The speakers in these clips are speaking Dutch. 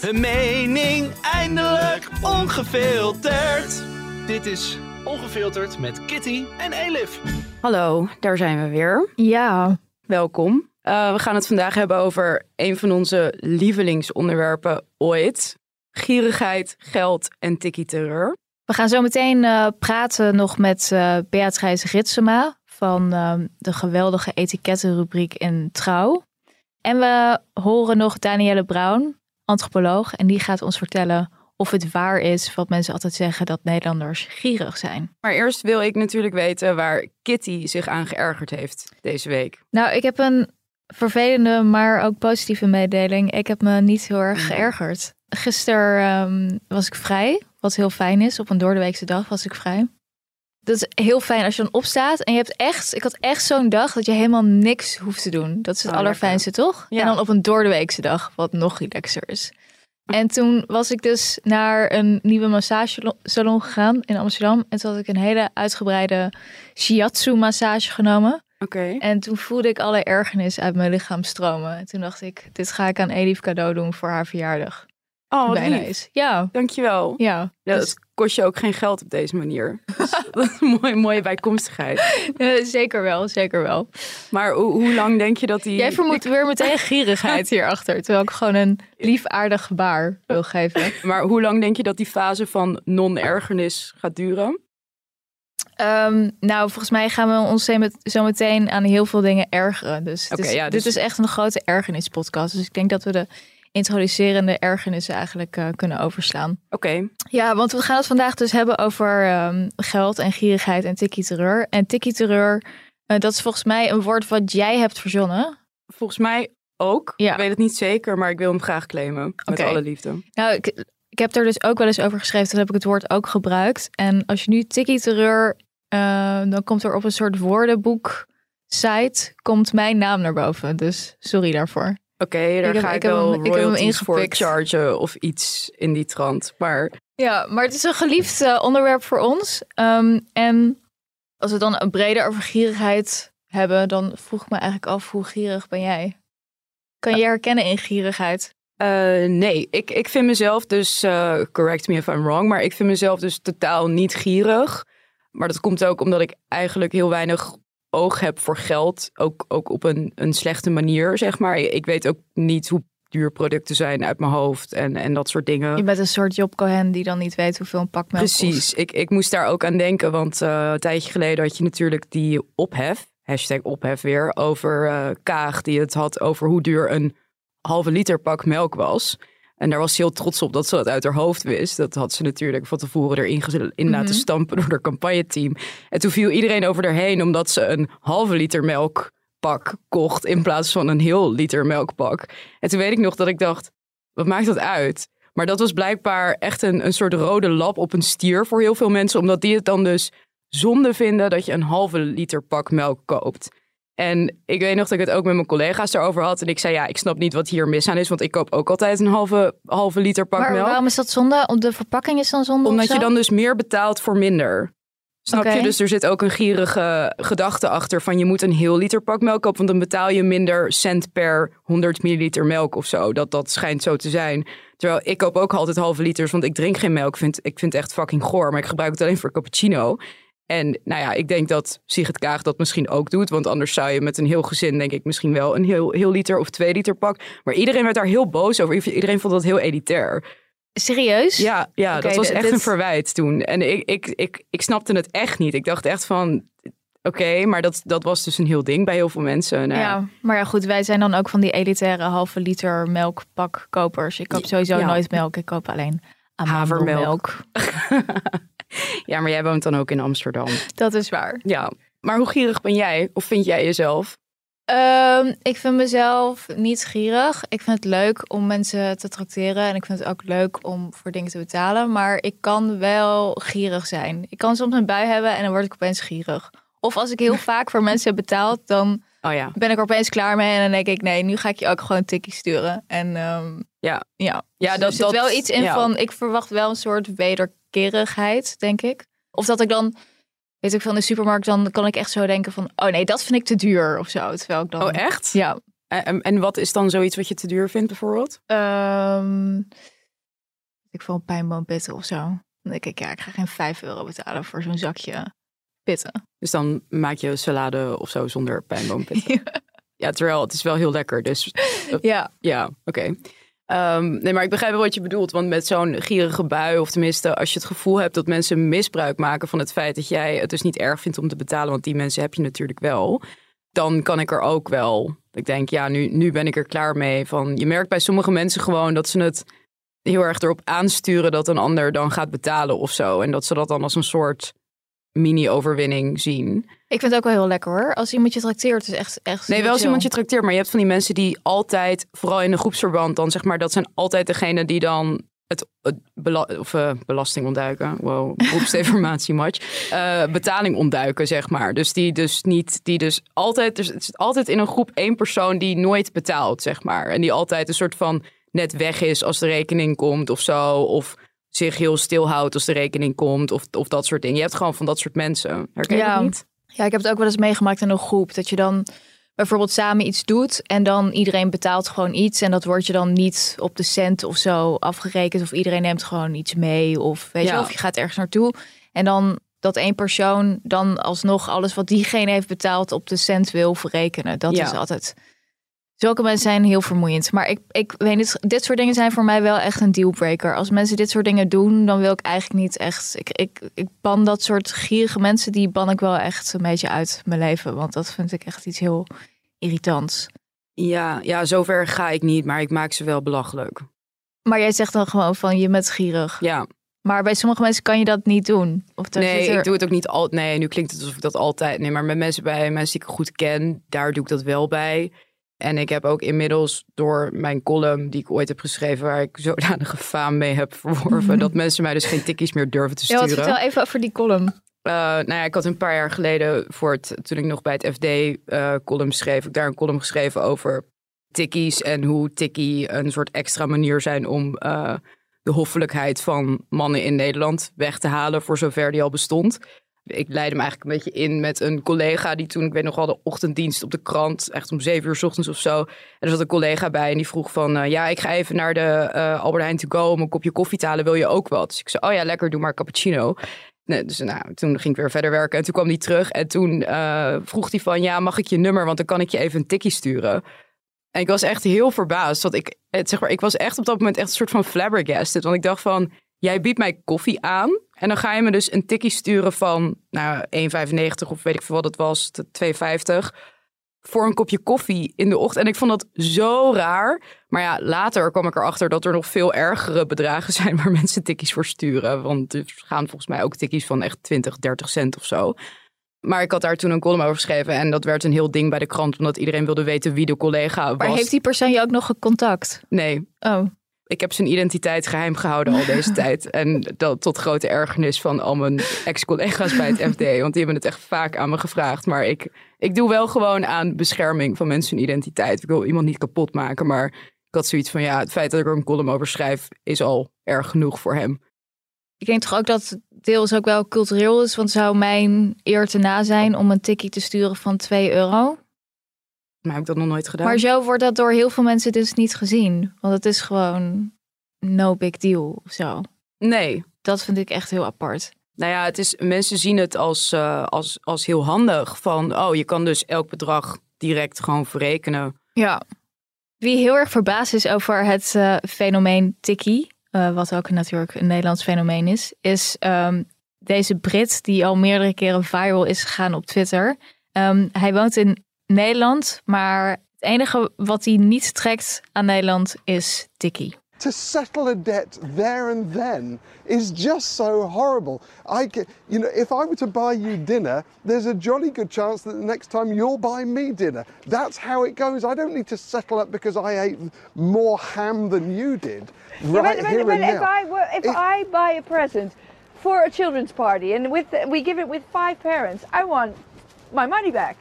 Hun mening eindelijk ongefilterd. Dit is Ongefilterd met Kitty en Elif. Hallo, daar zijn we weer. Ja, Welkom. Eh, we gaan het vandaag hebben over een van onze lievelingsonderwerpen ooit. Gierigheid, geld en tikkie-terreur. we gaan zo meteen eh, praten nog met eh Beatrice Ritsema van eh, de geweldige etikettenrubriek in Trouw. En we horen nog Danielle Brown, antropoloog, en die gaat ons vertellen of het waar is wat mensen altijd zeggen dat Nederlanders gierig zijn. Maar eerst wil ik natuurlijk weten waar Kitty zich aan geërgerd heeft deze week. Nou, ik heb een vervelende, maar ook positieve mededeling. Ik heb me niet heel erg geërgerd. Gisteren ehm, was ik vrij, wat heel fijn is. Op een doordeweekse dag was ik vrij. Dat is heel fijn als je dan opstaat en je hebt echt, ik had echt zo'n dag dat je helemaal niks hoeft te doen. Dat is het Oh, allerfijnste, toch? Ja. En dan op een doordeweekse dag, wat nog relaxer is. En toen was ik dus naar een nieuwe massagesalon gegaan in Amsterdam. En toen had ik een hele uitgebreide shiatsu massage genomen. Oké. En toen voelde ik alle ergernis uit mijn lichaam stromen. En toen dacht ik, dit ga ik aan Elif cadeau doen voor haar verjaardag. Oh, wat Bijna lief. is. Ja, Dankjewel. ja. Ja, Dus- dat kost je ook geen geld op deze manier. Dus dat is een mooie, mooie bijkomstigheid. zeker wel, zeker wel. Maar hoe, hoe lang denk je dat die... Jij vermoedt weer meteen gierigheid hierachter. Terwijl ik gewoon een lief aardig gebaar wil geven. Maar hoe lang denk je dat die fase van non-ergernis gaat duren? Ehm, nou, volgens mij gaan we ons zo met- zo meteen aan heel veel dingen ergeren. Dus, is- ja, dus- dit is echt een grote ergernispodcast. Dus ik denk dat we de introducerende ergernissen eigenlijk eh, kunnen overslaan. Oké. Ja, want we gaan het vandaag dus hebben over ehm, geld en gierigheid en tikkie-terreur. En tikkie-terreur, eh, dat is volgens mij een woord wat jij hebt verzonnen. Volgens mij ook. Ja. Ik weet het niet zeker, maar ik wil hem graag claimen. Met alle liefde. Nou, ik, ik heb er dus ook wel eens over geschreven. Toen heb ik het woord ook gebruikt. En als je nu tikkie-terreur, eh, dan komt er op een soort woordenboek site, komt mijn naam naar boven. Dus sorry daarvoor. Oké, daar heb- ga ik, ik heb wel hem- ik heb hem royalties voor ingepikt. chargen of iets in die trant. Maar Ja, maar het is een geliefd eh, onderwerp voor ons. Ehm, en als we dan een breder over gierigheid hebben, dan vroeg ik me eigenlijk af, hoe gierig ben jij? Kan je je herkennen in gierigheid? eh, nee, ik, ik vind mezelf dus, eh, correct me if I'm wrong, maar ik vind mezelf dus totaal niet gierig. Maar dat komt ook omdat ik eigenlijk heel weinig oog heb voor geld. Ook, ook op een, een slechte manier, zeg maar. Ik weet ook niet hoe duur producten zijn uit mijn hoofd en, en dat soort dingen. Je bent een soort Job Cohen die dan niet weet hoeveel een pak melk kost. Precies, ik, ik moest daar ook aan denken, want eh, een tijdje geleden had je natuurlijk die ophef, hashtag ophef weer, over eh, Kaag, die het had over hoe duur een halve liter pak melk was. En daar was ze heel trots op dat ze dat uit haar hoofd wist. Dat had ze natuurlijk van tevoren erin in laten stampen door haar campagneteam. En toen viel iedereen over haar heen omdat ze een halve liter melkpak kocht in plaats van een heel liter melkpak. En toen weet ik nog dat ik dacht, wat maakt dat uit? Maar dat was blijkbaar echt een, een soort rode lap op een stier voor heel veel mensen. Omdat die het dan dus zonde vinden dat je een halve liter pak melk koopt. En ik weet nog dat ik het ook met mijn collega's daarover had. En ik zei, ja, ik snap niet wat hier mis aan is. Want ik koop ook altijd een halve, halve liter pak Maar melk. waarom is dat zonde? Om de verpakking is dan zonde Omdat je dan dus meer betaalt voor minder. Snap je? Dus er zit ook een gierige gedachte achter van je moet een heel liter pak melk kopen, want dan betaal je minder cent per 100 milliliter melk of zo. Dat, dat schijnt zo te zijn. Terwijl ik koop ook altijd halve liters, want ik drink geen melk. Vind, ik vind het echt fucking goor, maar ik gebruik het alleen voor cappuccino. En nou ja, ik denk dat Sigrid Kaag dat misschien ook doet. Want anders zou je met een heel gezin, denk ik, misschien wel een heel, heel liter of twee liter pak. Maar iedereen werd daar heel boos over. Iedereen vond dat heel elitair. Serieus? Ja, ja dat was echt dit- een verwijt toen. En ik, ik, ik, ik snapte het echt niet. Ik dacht echt van, oké, maar dat, dat was dus een heel ding bij heel veel mensen. Nou, ja. Ja, maar ja goed, wij zijn dan ook van die elitaire halve liter melkpakkopers. Ik koop sowieso Ja. nooit melk, ik koop alleen Havermelk. ja, maar jij woont dan ook in Amsterdam. Dat is waar. Ja, maar hoe gierig ben jij? Of vind jij jezelf? Ehm, ik vind mezelf niet gierig. Ik vind het leuk om mensen te trakteren. En ik vind het ook leuk om voor dingen te betalen. Maar ik kan wel gierig zijn. Ik kan soms een bui hebben en dan word ik opeens gierig. Of als ik heel vaak voor mensen heb betaald, dan Oh ja. ben ik er opeens klaar mee. En dan denk ik, nee, nu ga ik je ook gewoon een tikkie sturen. En ehm, Ja. ja, Ja, Dus dat- er zit dat- wel iets in ja. van, ik verwacht wel een soort wederkerigheid, denk ik. Of dat ik dan, weet ik van de supermarkt, dan kan ik echt zo denken van, oh nee, dat vind ik te duur of zo. Terwijl ik dan, Oh, echt? ja, En, en- wat is dan zoiets wat je te duur vindt bijvoorbeeld? Ehm ik een pijnboompitten of zo. Dan denk ik, ja, ik ga geen 5 euro betalen voor zo'n zakje pitten. Dus dan maak je salade of zo zonder pijnboompitten. ja, terwijl het is wel heel lekker. Dus Ja, ja, oké. Ehm, nee, maar ik begrijp wel wat je bedoelt. Want met zo'n gierige bui, of tenminste als je het gevoel hebt dat mensen misbruik maken van het feit dat jij het dus niet erg vindt om te betalen, want die mensen heb je natuurlijk wel, dan kan ik er ook wel. Ik denk, ja, nu, nu ben ik er klaar mee. Van, je merkt bij sommige mensen gewoon dat ze het heel erg erop aansturen dat een ander dan gaat betalen of zo. En dat ze dat dan als een soort mini-overwinning zien. Ik vind het ook wel heel lekker hoor. Als iemand je trakteert, is echt, echt Nee, wel als iemand je trakteert, maar je hebt van die mensen die altijd, vooral in een groepsverband, dan zeg maar, dat zijn altijd degene die dan het, het bela- of, eh, belasting ontduiken. Wow, beroepsdeformatie match. Eh, betaling ontduiken, zeg maar. Dus die dus niet, die dus altijd, dus het is altijd in een groep één persoon die nooit betaalt, zeg maar. En die altijd een soort van net weg is als de rekening komt of zo. Of zich heel stil houdt als de rekening komt. Of, of dat soort dingen. Je hebt gewoon van dat soort mensen. Herken je Ja. dat niet? Ja, ik heb het ook wel eens meegemaakt in een groep. Dat je dan bijvoorbeeld samen iets doet en dan iedereen betaalt gewoon iets. En dat wordt je dan niet op de cent of zo afgerekend. Of iedereen neemt gewoon iets mee. Of weet je, Ja. of je gaat ergens naartoe. En dan dat één persoon dan alsnog alles wat diegene heeft betaald op de cent wil verrekenen. Dat Ja. is altijd. Zulke mensen zijn heel vermoeiend. Maar ik, ik weet niet, dit soort dingen zijn voor mij wel echt een dealbreaker. Als mensen dit soort dingen doen, dan wil ik eigenlijk niet echt. Ik, ik, ik ban dat soort gierige mensen, die ban ik wel echt een beetje uit mijn leven. Want dat vind ik echt iets heel irritants. Ja, ja, zover ga ik niet, maar ik maak ze wel belachelijk. Maar jij zegt dan gewoon van je bent gierig. Ja, Maar bij sommige mensen kan je dat niet doen. Of nee, er... ik doe het ook niet altijd. Nee, nu klinkt het alsof ik dat altijd. Nee, maar met mensen bij mensen die ik goed ken, daar doe ik dat wel bij. En ik heb ook inmiddels door mijn column die ik ooit heb geschreven, waar ik zodanige faam mee heb verworven, dat mensen mij dus geen tikkies meer durven te Ja, wat sturen. vertel even over die column. Eh, nou ja, ik had een paar jaar geleden, voor het, toen ik nog bij het FD eh, column schreef, ik daar een column geschreven over tikkies en hoe tikkie een soort extra manier zijn om eh, de hoffelijkheid van mannen in Nederland weg te halen, voor zover die al bestond. Ik leidde hem eigenlijk een beetje in met een collega die toen, ik weet nog wel, de ochtenddienst op de krant, echt om zeven uur s ochtends of zo. En er zat een collega bij en die vroeg van, eh, ja, ik ga even naar de eh, Albert Heijn to go om een kopje koffie te halen, wil je ook wat? Dus ik zei, oh ja, lekker, doe maar cappuccino. Nee, dus nou, toen ging ik weer verder werken en toen kwam hij terug en toen eh, vroeg hij van, ja, mag ik je nummer, want dan kan ik je even een tikkie sturen. En ik was echt heel verbaasd, want ik, het, zeg maar, ik was echt op dat moment echt een soort van flabbergasted, want ik dacht van, jij biedt mij koffie aan en dan ga je me dus een tikkie sturen van, nou, 1,95 of weet ik veel wat het was, 2,50 voor een kopje koffie in de ochtend. En ik vond dat zo raar. Maar ja, later kwam ik erachter dat er nog veel ergere bedragen zijn waar mensen tikkies voor sturen. Want er gaan volgens mij ook tikkies van echt 20, 30 cent of zo. Maar ik had daar toen een column over geschreven en dat werd een heel ding bij de krant, omdat iedereen wilde weten wie de collega was. Maar heeft die persoon je ook nog gecontact? Nee, Oh, ik heb zijn identiteit geheim gehouden al deze tijd. En dat tot grote ergernis van al mijn ex-collega's bij het FD. Want die hebben het echt vaak aan me gevraagd. Maar ik, ik doe wel gewoon aan bescherming van mensen hun identiteit. Ik wil iemand niet kapot maken. Maar ik had zoiets van, ja, het feit dat ik er een column over schrijf... is al erg genoeg voor hem. ik denk toch ook dat het deels ook wel cultureel is. Want zou mijn eer te na zijn om een tikkie te sturen van 2 euro? Maar heb ik dat nog nooit gedaan? Maar zo wordt dat door heel veel mensen dus niet gezien. Want het is gewoon no big deal of zo. Nee. Dat vind ik echt heel apart. Nou ja, het is, mensen zien het als, eh, als, als heel handig. Van, oh, je kan dus elk bedrag direct gewoon verrekenen. Ja. Wie heel erg verbaasd is over het eh, fenomeen tikkie, eh, wat ook natuurlijk een Nederlands fenomeen is, is ehm, deze Brit die al meerdere keren viral is gegaan op Twitter. Ehm, hij woont in Nederland, maar het enige wat hij niet trekt aan Nederland is tikkie. to settle a debt there and then is just so horrible. I, ca- you know, if I were to buy you dinner, there's a jolly good chance that the next time you'll buy me dinner. That's how it goes. I don't need to settle up because I ate more ham than you did. Right but, but, here but and if now. I were, if It- I buy a present for a children's party and with we give it with five parents, I want my money back.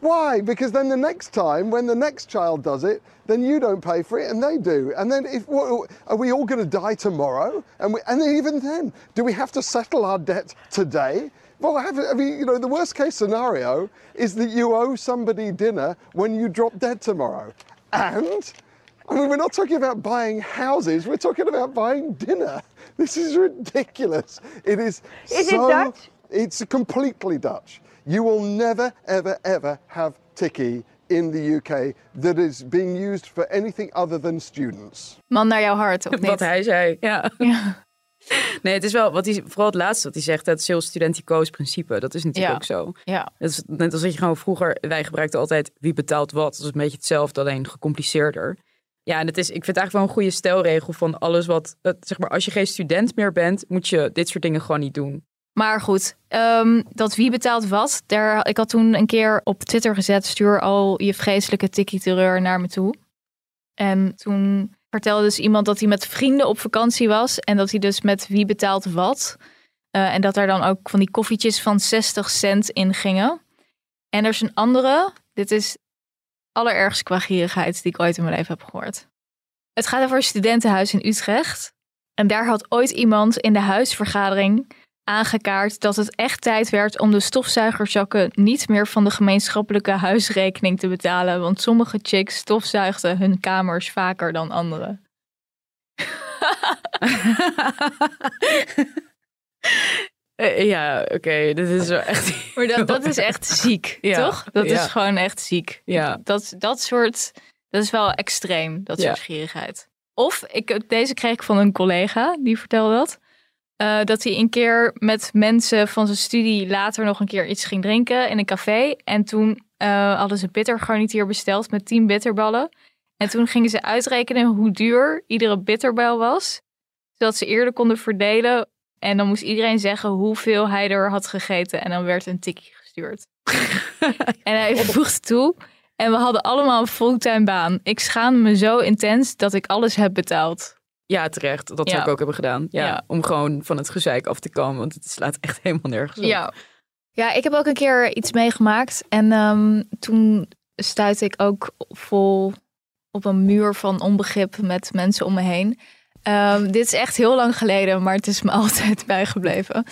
Why? Because then the next time, when the next child does it, then you don't pay for it and they do. And then, if what, are we all going to die tomorrow? And, we, and even then, do we have to settle our debt today? Well, I, have, I mean, you know, the worst case scenario is that you owe somebody dinner when you drop dead tomorrow. And I mean, we're not talking about buying houses. We're talking about buying dinner. This is ridiculous. It is. Is it so, Dutch? It's completely Dutch. You will never, ever, ever have tikkie in the UK that is being used for anything other than students. Man naar jouw hart, of niet? Wat hij zei, ja. Ja. Nee, het is wel, wat hij, vooral het laatste wat hij zegt, het is heel studenticoos principe. Dat is natuurlijk Ja. ook zo. Ja. Het is net als dat je gewoon vroeger, wij gebruikten altijd wie betaalt wat. Dat is een beetje hetzelfde, alleen gecompliceerder. Ja, en het is, ik vind het eigenlijk wel een goede stelregel van alles wat, zeg maar, als je geen student meer bent, moet je dit soort dingen gewoon niet doen. Maar goed, ehm, dat wie betaalt wat. Daar, ik had toen een keer op Twitter gezet: stuur al je vreselijke tikkie-terreur naar me toe. En toen vertelde dus iemand dat hij met vrienden op vakantie was. En dat hij dus met wie betaalt wat. eh, en dat daar dan ook van die koffietjes van 60 cent in gingen. En er is een andere. Dit is allerergste qua gierigheid die ik ooit in mijn leven heb gehoord. Het gaat over een studentenhuis in Utrecht. En daar had ooit iemand in de huisvergadering aangekaart dat het echt tijd werd om de stofzuigerzakken niet meer van de gemeenschappelijke huisrekening te betalen. Want sommige chicks stofzuigden hun kamers vaker dan anderen. Eh, ja, oké, dit is wel echt... Maar dat, dat is echt ziek, Ja, toch? Dat ja. is gewoon echt ziek. Ja. Dat, dat soort, dat is wel extreem, dat Ja. soort gierigheid. Of, ik, deze kreeg ik van een collega, die vertelde dat. Eh, dat hij een keer met mensen van zijn studie later nog een keer iets ging drinken in een café. En toen eh, hadden ze bittergarnituur besteld met 10 bitterballen. En toen gingen ze uitrekenen hoe duur iedere bitterbal was. Zodat ze eerder konden verdelen. En dan moest iedereen zeggen hoeveel hij er had gegeten. En dan werd een tikkie gestuurd. en hij voegde toe. En we hadden allemaal een fulltime baan. Ik schaam me zo intens dat ik alles heb betaald. Ja, terecht. Dat zou ik ook hebben gedaan. Ja, Ja. Om gewoon van het gezeik af te komen, want het slaat echt helemaal nergens op. Ja. ja, ik heb ook een keer iets meegemaakt. En ehm, toen stuitte ik ook vol op een muur van onbegrip met mensen om me heen. Ehm, dit is echt heel lang geleden, maar het is me altijd bijgebleven.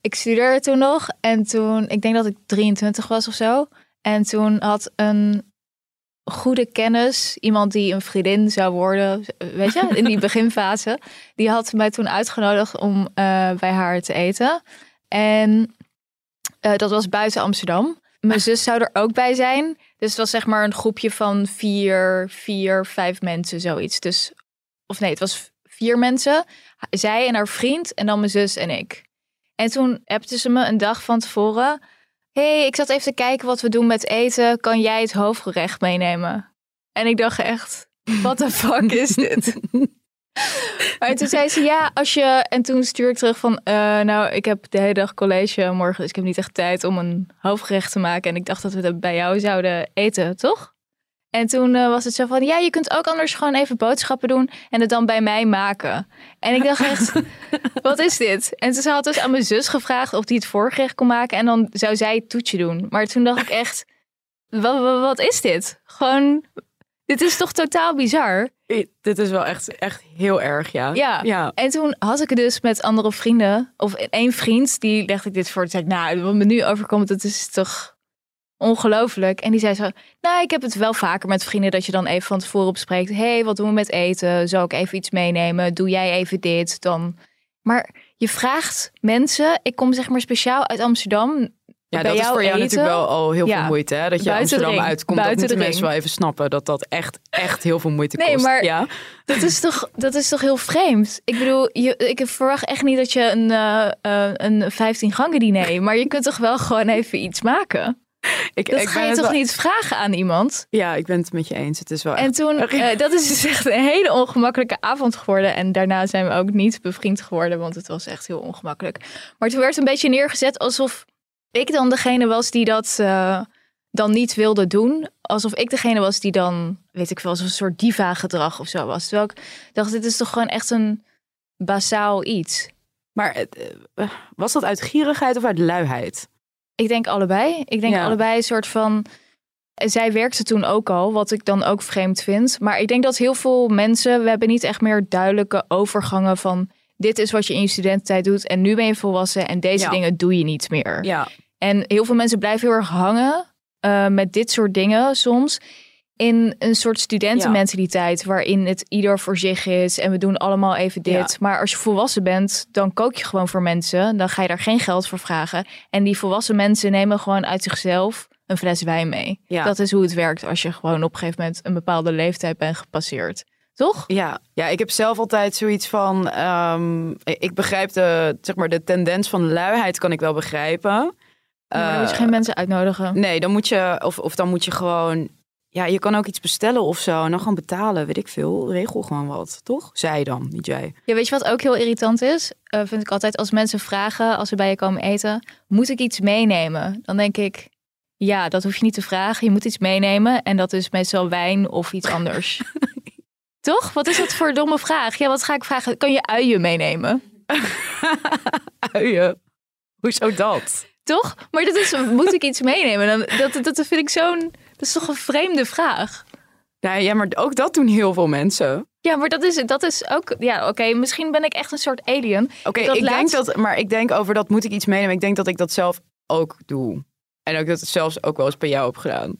Ik studeerde toen nog en toen, ik denk dat ik 23 was of zo. En toen had een goede kennis, iemand die een vriendin zou worden, weet je, in die beginfase, die had mij toen uitgenodigd om eh, bij haar te eten. En eh, dat was buiten Amsterdam. Mijn zus zou er ook bij zijn. Dus het was zeg maar een groepje van vier, vier, vijf mensen, zoiets. Dus, of nee, het was vier mensen. Zij en haar vriend en dan mijn zus en ik. En toen appte ze me een dag van tevoren. Hey, ik zat even te kijken wat we doen met eten. Kan jij het hoofdgerecht meenemen? En ik dacht echt, what the fuck is dit? Maar toen zei ze ja, als je. En toen stuur ik terug van. eh, nou, ik heb de hele dag college morgen, dus ik heb niet echt tijd om een hoofdgerecht te maken. En ik dacht dat we dat bij jou zouden eten, toch? En toen eh, was het zo van, ja, je kunt ook anders gewoon even boodschappen doen en het dan bij mij maken. En ik dacht echt, wat is dit? En toen had dus aan mijn zus gevraagd of die het voorgerecht kon maken en dan zou zij het toetje doen. Maar toen dacht ik echt, wat, wat, wat is dit? Gewoon, dit is toch totaal bizar? I- Dit is wel echt, echt heel erg, ja. Ja. ja. En toen had ik het dus met andere vrienden, of één vriend, die legde ik dit voor. Toen zei ik, nou, wat me nu overkomt, dat is toch ongelooflijk. En die zei zo, nou, ik heb het wel vaker met vrienden dat je dan even van tevoren bespreekt. hey, wat doen we met eten? Zou ik even iets meenemen? Doe jij even dit? Dan... Maar je vraagt mensen, ik kom zeg maar speciaal uit Amsterdam. Ja, dat is voor jou eten. natuurlijk wel al heel Ja. veel moeite. Hè? Dat je Amsterdam uitkomt, dat Buiten moeten de mensen wel even snappen. Dat dat echt, echt heel veel moeite Nee, kost. maar- Ja? Dat is toch, dat is toch heel vreemd? Ik bedoel, je, ik verwacht echt niet dat je een, eh, een 15 gangen diner, maar je kunt toch wel gewoon even iets maken? Ik, Dat ik ga je toch wel- niet vragen aan iemand? Ja, ik ben het met je eens. Het is wel echt... En toen, eh, dat is dus echt een hele ongemakkelijke avond geworden. En daarna zijn we ook niet bevriend geworden, want het was echt heel ongemakkelijk. Maar toen werd een beetje neergezet alsof ik dan degene was die dat eh, dan niet wilde doen. Alsof ik degene was die dan, weet ik veel, alsof een soort diva-gedrag of zo was. Terwijl ik dacht, dit is toch gewoon echt een basaal iets. Maar eh, was dat uit gierigheid of uit luiheid? Ik denk allebei. Ik denk Ja. allebei een soort van. Zij werkte toen ook al, wat ik dan ook vreemd vind. Maar ik denk dat heel veel mensen, we hebben niet echt meer duidelijke overgangen van dit is wat je in je studententijd doet en nu ben je volwassen en deze Ja. dingen doe je niet meer. Ja. En heel veel mensen blijven heel erg hangen eh, met dit soort dingen soms. In een soort studentenmentaliteit waarin het ieder voor zich is en we doen allemaal even dit. Ja. Maar als je volwassen bent, dan kook je gewoon voor mensen. Dan ga je daar geen geld voor vragen. En die volwassen mensen nemen gewoon uit zichzelf een fles wijn mee. Ja. Dat is hoe het werkt als je gewoon op een gegeven moment een bepaalde leeftijd bent gepasseerd. Toch? Ja, ja, ik heb zelf altijd zoiets van. ehm, ik begrijp de, zeg maar, de tendens van luiheid, kan ik wel begrijpen. Ja, maar dan moet je Eh, geen mensen uitnodigen. Nee, dan moet je, of, of dan moet je gewoon. Ja, je kan ook iets bestellen of zo en dan gewoon betalen, weet ik veel. Regel gewoon wat, toch? Zij dan, niet jij. Ja, weet je wat ook heel irritant is? Eh, vind ik altijd als mensen vragen, als ze bij je komen eten, moet ik iets meenemen? Dan denk ik, ja, dat hoef je niet te vragen. Je moet iets meenemen en dat is meestal wijn of iets anders. Toch? Wat is dat voor een domme vraag? Ja, wat ga ik vragen? Kan je uien meenemen? Uien. Hoezo dat? Toch? Maar dat is, moet ik iets meenemen? Dan, dat, dat vind ik zo'n, dat is toch een vreemde vraag? Ja, ja, maar ook dat doen heel veel mensen. Ja, maar dat is, dat is ook, ja, oké, misschien ben ik echt een soort alien. Oké, ik denk dat, maar ik denk over dat moet ik iets meenemen. Ik denk dat ik dat zelf ook doe. En ook dat het zelfs ook wel eens bij jou heb gedaan.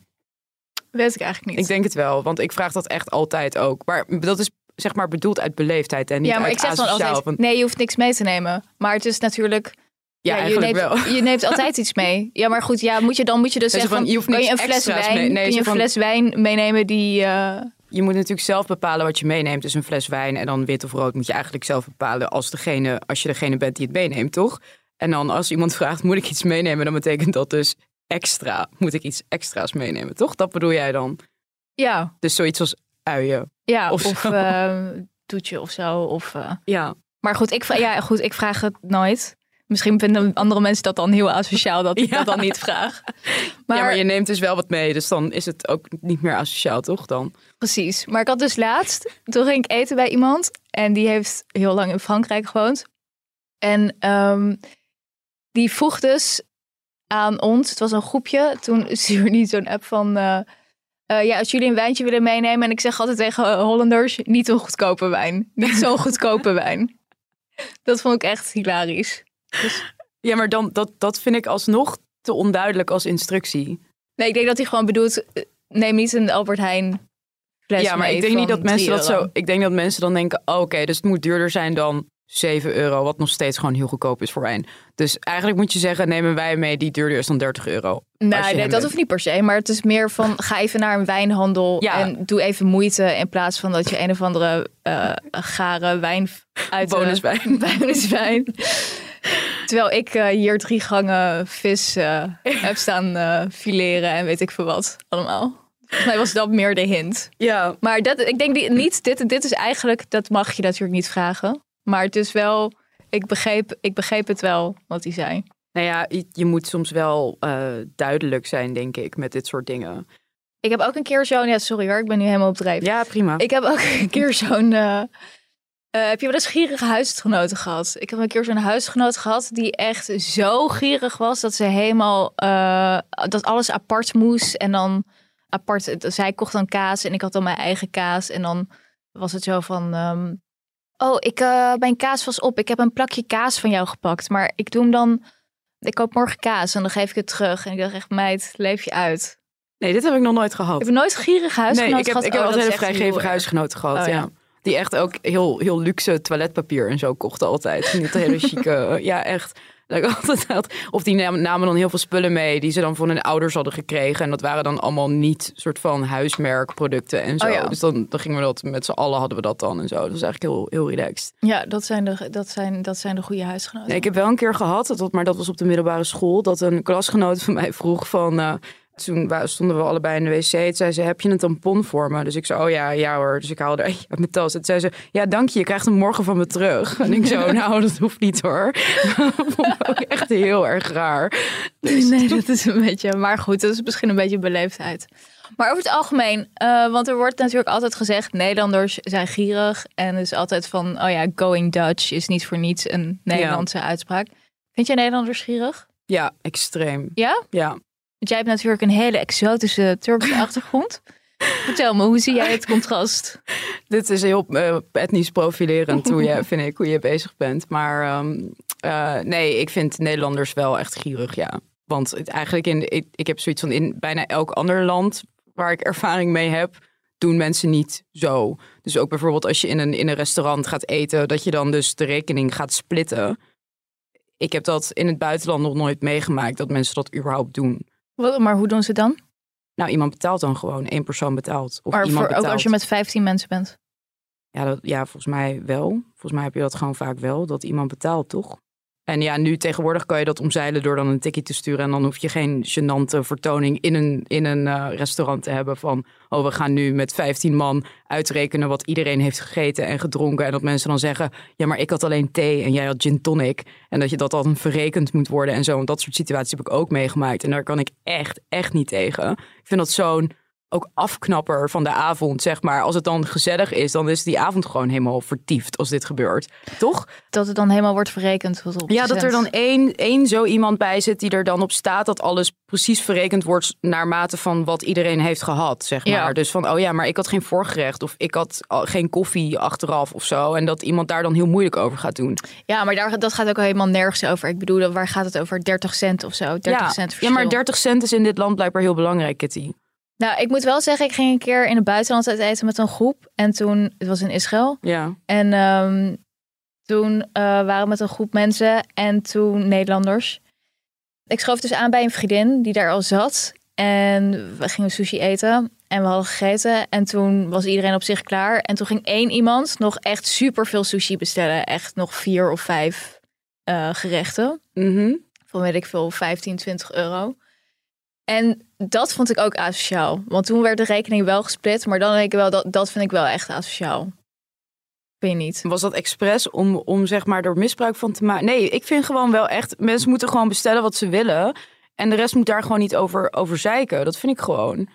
Weet ik eigenlijk niet. Ik denk het wel, want ik vraag dat echt altijd ook. Maar dat is zeg maar bedoeld uit beleefdheid en niet ja, maar uit ik zeg dan altijd, nee, je hoeft niks mee te nemen. Maar het is natuurlijk, ja, je, eigenlijk neemt, wel. je neemt altijd iets mee. Ja, maar goed, ja, moet je, dan moet je dus Dus zeggen, van, je hoeft kan je een fles wijn, mee- nee, kun je een van- fles wijn meenemen die... eh, Je moet natuurlijk zelf bepalen wat je meeneemt. Dus een fles wijn en dan wit of rood moet je eigenlijk zelf bepalen als, degene, als je degene bent die het meeneemt, toch? En dan als iemand vraagt, moet ik iets meenemen? Dan betekent dat dus extra. Moet ik iets extra's meenemen, toch? Dat bedoel jij dan? ja, Dus zoiets als uien. ja, Of of, zo. eh, toetje of zo. Of, eh. Ja. Maar goed ik, ja, goed, ik vraag het nooit. Misschien vinden andere mensen dat dan heel asociaal dat ik Ja. dat dan niet vraag. Maar, ja, maar je neemt dus wel wat mee, dus dan is het ook niet meer asociaal, toch? Dan? Precies. Maar ik had dus laatst, toen ging ik eten bij iemand. En die heeft heel lang in Frankrijk gewoond. En ehm, die vroeg dus aan ons, het was een groepje. Toen stuurde hij zo'n app van... eh, eh, ja, als jullie een wijntje willen meenemen. En ik zeg altijd tegen Hollanders, niet een goedkope wijn. Niet zo'n goedkope wijn. Dat vond ik echt hilarisch. Ja, maar dan, dat, dat vind ik alsnog te onduidelijk als instructie. Nee, ik denk dat hij gewoon bedoelt, eh, neem niet een Albert Heijn fles ja, maar ik denk niet dat mensen 3 dat zo. Ik denk dat mensen dan denken: oh, oké, dus het moet duurder zijn dan 7 euro, wat nog steeds gewoon heel goedkoop is voor wijn. Dus eigenlijk moet je zeggen: nemen wij mee die duurder is dan 30 euro. Als Nee, dat hoeft niet per se. Maar het is meer van ga even naar een wijnhandel Ja. en doe even moeite. In plaats van dat je een of andere eh gare wijn uit de- Bonuswijn. bonuswijn. Terwijl ik eh, hier drie gangen vis eh, heb staan eh, fileren en weet ik veel wat allemaal. Volgens mij was dat meer de hint. Ja, Maar dat, ik denk die- niet, dit, dit is eigenlijk, dat mag je natuurlijk niet vragen. Maar het is wel, ik begreep, ik begreep het wel wat hij zei. nou ja, je, moet soms wel duidelijk zijn, denk ik, met dit soort dingen. Ik heb ook een keer zo'n, ja sorry hoor, ik ben nu helemaal op drijf. Ja, prima. Ik heb ook een keer zo'n. Eh, heb je wel eens gierige huisgenoten gehad? Ik heb een keer zo'n huisgenoot gehad die echt zo gierig was dat ze helemaal eh, dat alles apart moest en dan apart. Zij kocht dan kaas en ik had dan mijn eigen kaas en dan was het zo van. ehm, oh, ik eh, mijn kaas was op. Ik heb een plakje kaas van jou gepakt, maar ik doe hem dan. Ik koop morgen kaas en dan geef ik het terug. En ik dacht echt, meid, leef je uit. Nee, dit heb ik nog nooit gehad. Ik heb nooit gierige huisgenoten Nee, ik heb, gehad. ik heb Oh, altijd hele vrijgevige huisgenoten gehad, Oh, ja. ja. Die echt ook heel, heel luxe toiletpapier en zo kochten altijd. Niet hele chique, ja echt. Dat ik altijd had, of die nam- namen dan heel veel spullen mee die ze dan van hun ouders hadden gekregen. En dat waren dan allemaal niet soort van huismerkproducten en zo. Oh ja. Dus dan, dan gingen we dat met z'n allen hadden we dat dan en zo. Dat was eigenlijk heel, heel relaxed. Ja, dat zijn de, dat zijn, dat zijn de goede huisgenoten. Nee, ik heb wel een keer gehad, dat, maar dat was op de middelbare school, dat een klasgenoot van mij vroeg van. eh, toen stonden we allebei in de wc. Toen zei ze: Heb je een tampon voor me? Dus ik zei: Oh ja, ja hoor. Dus ik haalde er uit mijn tas. Toen zei ze: Ja, dank je. Je krijgt hem morgen van me terug. En ik zo: Nou, dat hoeft niet hoor. Vond ik ook echt heel erg raar. Nee, dat is een beetje. Maar goed, dat is misschien een beetje beleefdheid. Maar over het algemeen, eh, want er wordt natuurlijk altijd gezegd: Nederlanders zijn gierig. En is altijd van: oh ja, going Dutch is niet voor niets een Nederlandse uitspraak. Vind jij Nederlanders gierig? Ja, extreem. Ja? Ja. Want jij hebt natuurlijk een hele exotische Turkse achtergrond. Vertel me, hoe zie jij het contrast? Dit is heel eh, etnisch profilerend, hoe je, vind ik, hoe je bezig bent. Maar ehm, eh, nee, ik vind Nederlanders wel echt gierig, ja. Want het, eigenlijk, in, ik, ik heb zoiets van in bijna elk ander land waar ik ervaring mee heb, doen mensen niet zo. Dus ook bijvoorbeeld als je in een, in een restaurant gaat eten, dat je dan dus de rekening gaat splitten. Ik heb dat in het buitenland nog nooit meegemaakt, dat mensen dat überhaupt doen. Maar hoe doen ze dan? Nou, iemand betaalt dan gewoon, één persoon betaalt. Of Maar iemand voor, ook betaalt. als je met 15 mensen bent. Ja, dat, ja, volgens mij wel. Volgens mij heb je dat gewoon vaak wel, dat iemand betaalt, toch? En ja, nu tegenwoordig kan je dat omzeilen door dan een ticket te sturen. En dan hoef je geen gênante vertoning in een, in een eh, restaurant te hebben van... oh, we gaan nu met 15 man uitrekenen wat iedereen heeft gegeten en gedronken. En dat mensen dan zeggen, ja, maar ik had alleen thee en jij had gin tonic. En dat je dat dan verrekend moet worden en zo. Want dat soort situaties heb ik ook meegemaakt. En daar kan ik echt, echt niet tegen. Ik vind dat zo'n ook afknapper van de avond, zeg maar. Als het dan gezellig is, dan is die avond gewoon helemaal vertiefd als dit gebeurt. Toch? Dat het dan helemaal wordt verrekend. Wat op Ja, dat er dan één, één zo iemand bij zit die er dan op staat dat alles precies verrekend wordt naar mate van wat iedereen heeft gehad, zeg maar. Ja. Dus van, oh ja, maar ik had geen voorgerecht of ik had geen koffie achteraf of zo. En dat iemand daar dan heel moeilijk over gaat doen. Ja, maar daar, dat gaat ook helemaal nergens over. Ik bedoel, waar gaat het over? 30 cent of zo? 30 ja. cent ja, maar 30 cent is in dit land blijkbaar heel belangrijk, Kitty. Nou, ik moet wel zeggen, ik ging een keer in het buitenland uit eten met een groep. En toen, het was in Israël. Ja. En ehm, toen eh, waren we met een groep mensen en toen Nederlanders. Ik schoof dus aan bij een vriendin die daar al zat. En we gingen sushi eten en we hadden gegeten. En toen was iedereen op zich klaar. En toen ging één iemand nog echt super veel sushi bestellen. Echt nog vier of vijf eh, gerechten. Mhm. Van weet ik veel, 15, 20 euro. En dat vond ik ook asociaal. Want toen werd de rekening wel gesplit. Maar dan denk ik wel, dat, dat vind ik wel echt asociaal. Vind je niet? Was dat expres om, om zeg maar er misbruik van te maken? Nee, ik vind gewoon wel echt... Mensen moeten gewoon bestellen wat ze willen. En de rest moet daar gewoon niet over, over zeiken. Dat vind ik gewoon.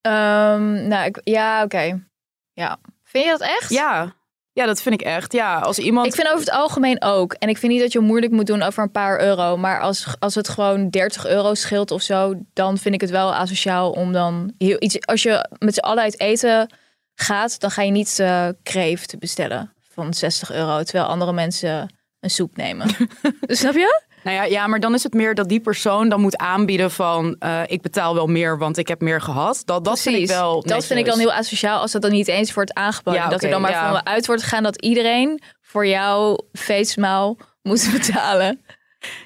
Ehm, nou, ik, ja, oké. Ja. Vind je dat echt? Ja, ja dat vind ik echt. Ja, als iemand... Ik vind over het algemeen ook. En ik vind niet dat je moeilijk moet doen over een paar euro. Maar als, als het gewoon 30 euro scheelt of zo, dan vind ik het wel asociaal om dan heel iets. Als je met z'n allen uit eten gaat, dan ga je niet eh kreeft bestellen van 60 euro, terwijl andere mensen een soep nemen. Snap je? Nou ja, ja, maar dan is het meer dat die persoon dan moet aanbieden van... eh, ik betaal wel meer, want ik heb meer gehad. Dat, dat vind ik wel Dat vind ik dan heel asociaal als dat dan niet eens wordt aangeboden. Ja, dat er dan maar ja. van uit wordt gegaan dat iedereen voor jouw feestmaal moet betalen.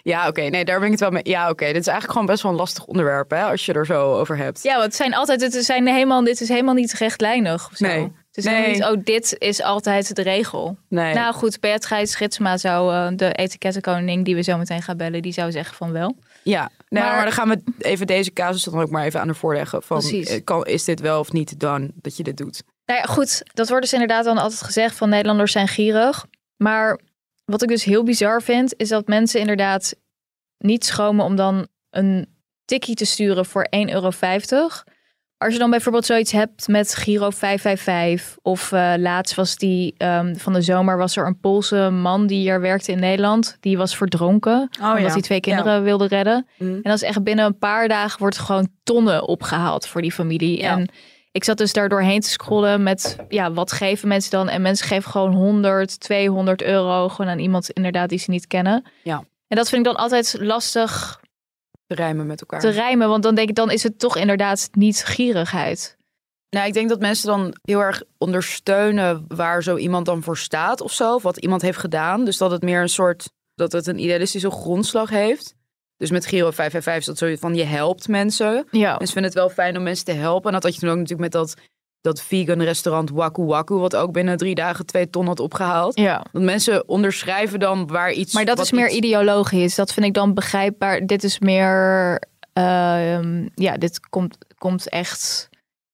Ja, oké. Nee, daar ben ik het wel mee. Ja, oké. Dit is eigenlijk gewoon best wel een lastig onderwerp, hè? Als je er zo over hebt. Ja, want het zijn altijd, het zijn helemaal, dit is helemaal niet rechtlijnig. Of zo. Nee. Is Nee. niet, oh, dit is altijd de regel. Nee. Nou goed, Beatrice Ritsma zou, eh, de etikettenkoning die we zo meteen gaan bellen, die zou zeggen van wel. Ja, nee, maar... Maar- dan gaan we even deze casus dan ook maar even aan de voorleggen. Van, Precies. eh, kan, is dit wel of niet dan dat je dit doet? Nou ja, goed, dat wordt dus inderdaad dan altijd gezegd van Nederlanders zijn gierig. Maar wat ik dus heel bizar vind, is dat mensen inderdaad niet schromen om dan een tikkie te sturen voor 1,50 euro. Als je dan bijvoorbeeld zoiets hebt met Giro 555 of eh, laatst was die ehm, van de zomer was er een Poolse man die hier werkte in Nederland. Die was verdronken omdat ja. hij twee kinderen wilde redden. Mm. En dat is echt binnen een paar dagen wordt gewoon tonnen opgehaald voor die familie. Ja. En ik zat dus daar doorheen te scrollen met, ja, wat geven mensen dan? En mensen geven gewoon 100, 200 euro gewoon aan iemand inderdaad die ze niet kennen. Ja. En dat vind ik dan altijd lastig Te rijmen met elkaar. te rijmen, want dan denk ik, dan is het toch inderdaad niet gierigheid. Nou, ik denk dat mensen dan heel erg ondersteunen waar zo iemand dan voor staat of zo. Of wat iemand heeft gedaan. Dus dat het meer een soort dat het een idealistische grondslag heeft. Dus met Giro 555 is dat zo van je helpt mensen. Ja. Mensen vinden het wel fijn om mensen te helpen. En dat had je toen ook natuurlijk met dat, dat vegan restaurant Waku Waku, wat ook binnen drie dagen twee ton had opgehaald. ja. Dat mensen onderschrijven dan waar iets. Maar dat is meer iets- ideologisch. Dat vind ik dan begrijpbaar. Dit is meer, ehm, ja, dit komt, komt echt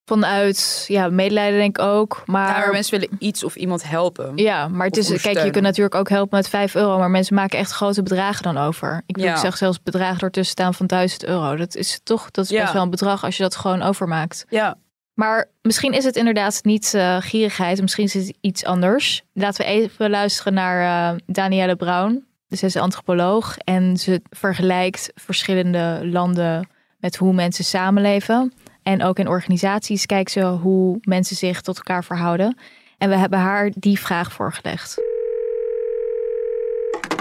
vanuit, ja, medelijden denk ik ook. Maar, mensen willen iets of iemand helpen. ja, maar het is, kijk, je kunt natuurlijk ook helpen met 5 euro, maar mensen maken echt grote bedragen dan over. Ik, bedoel, Ja. ik zeg zelfs bedragen ertussen staan van 1000 euro. Dat is toch, dat is Ja. best wel een bedrag als je dat gewoon overmaakt. Ja. Maar misschien is het inderdaad niet eh, gierigheid, misschien is het iets anders. Laten we even luisteren naar eh Danielle Brown. Ze is antropoloog en ze vergelijkt verschillende landen met hoe mensen samenleven. En ook in organisaties kijkt ze hoe mensen zich tot elkaar verhouden. En we hebben haar die vraag voorgelegd.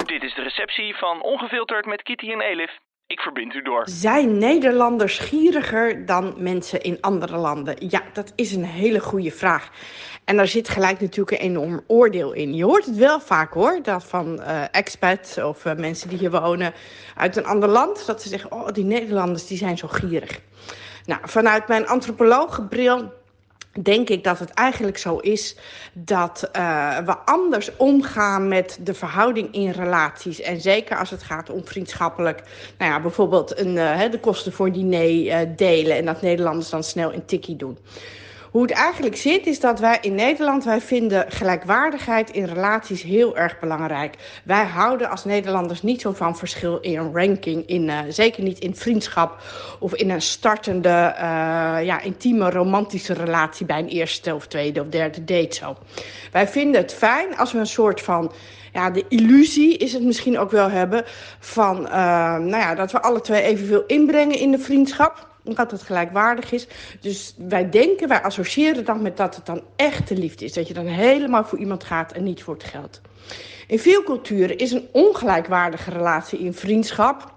Dit is de receptie van Ongefilterd met Kitty en Elif. Ik verbind u door. Zijn Nederlanders gieriger dan mensen in andere landen? Ja, dat is een hele goede vraag. En daar zit gelijk natuurlijk een enorm oordeel in. Je hoort het wel vaak hoor, dat van eh expats of eh, mensen die hier wonen uit een ander land, dat ze zeggen, oh die Nederlanders die zijn zo gierig. Nou, vanuit mijn antropologenbril denk ik dat het eigenlijk zo is dat eh, we anders omgaan met de verhouding in relaties. En zeker als het gaat om vriendschappelijk, nou ja, bijvoorbeeld een, eh, de kosten voor diner eh, delen en dat Nederlanders dan snel een tikkie doen. Hoe het eigenlijk zit is dat wij in Nederland, wij vinden gelijkwaardigheid in relaties heel erg belangrijk. Wij houden als Nederlanders niet zo van verschil in een ranking, in, eh, zeker niet in vriendschap of in een startende, eh, ja, intieme, romantische relatie bij een eerste of tweede of derde date zo. Wij vinden het fijn als we een soort van ja, de illusie is het misschien ook wel hebben van, eh, nou ja, dat we alle twee evenveel inbrengen in de vriendschap dat het gelijkwaardig is. Dus wij denken, wij associëren dan met dat het dan echte liefde is. Dat je dan helemaal voor iemand gaat en niet voor het geld. In veel culturen is een ongelijkwaardige relatie in vriendschap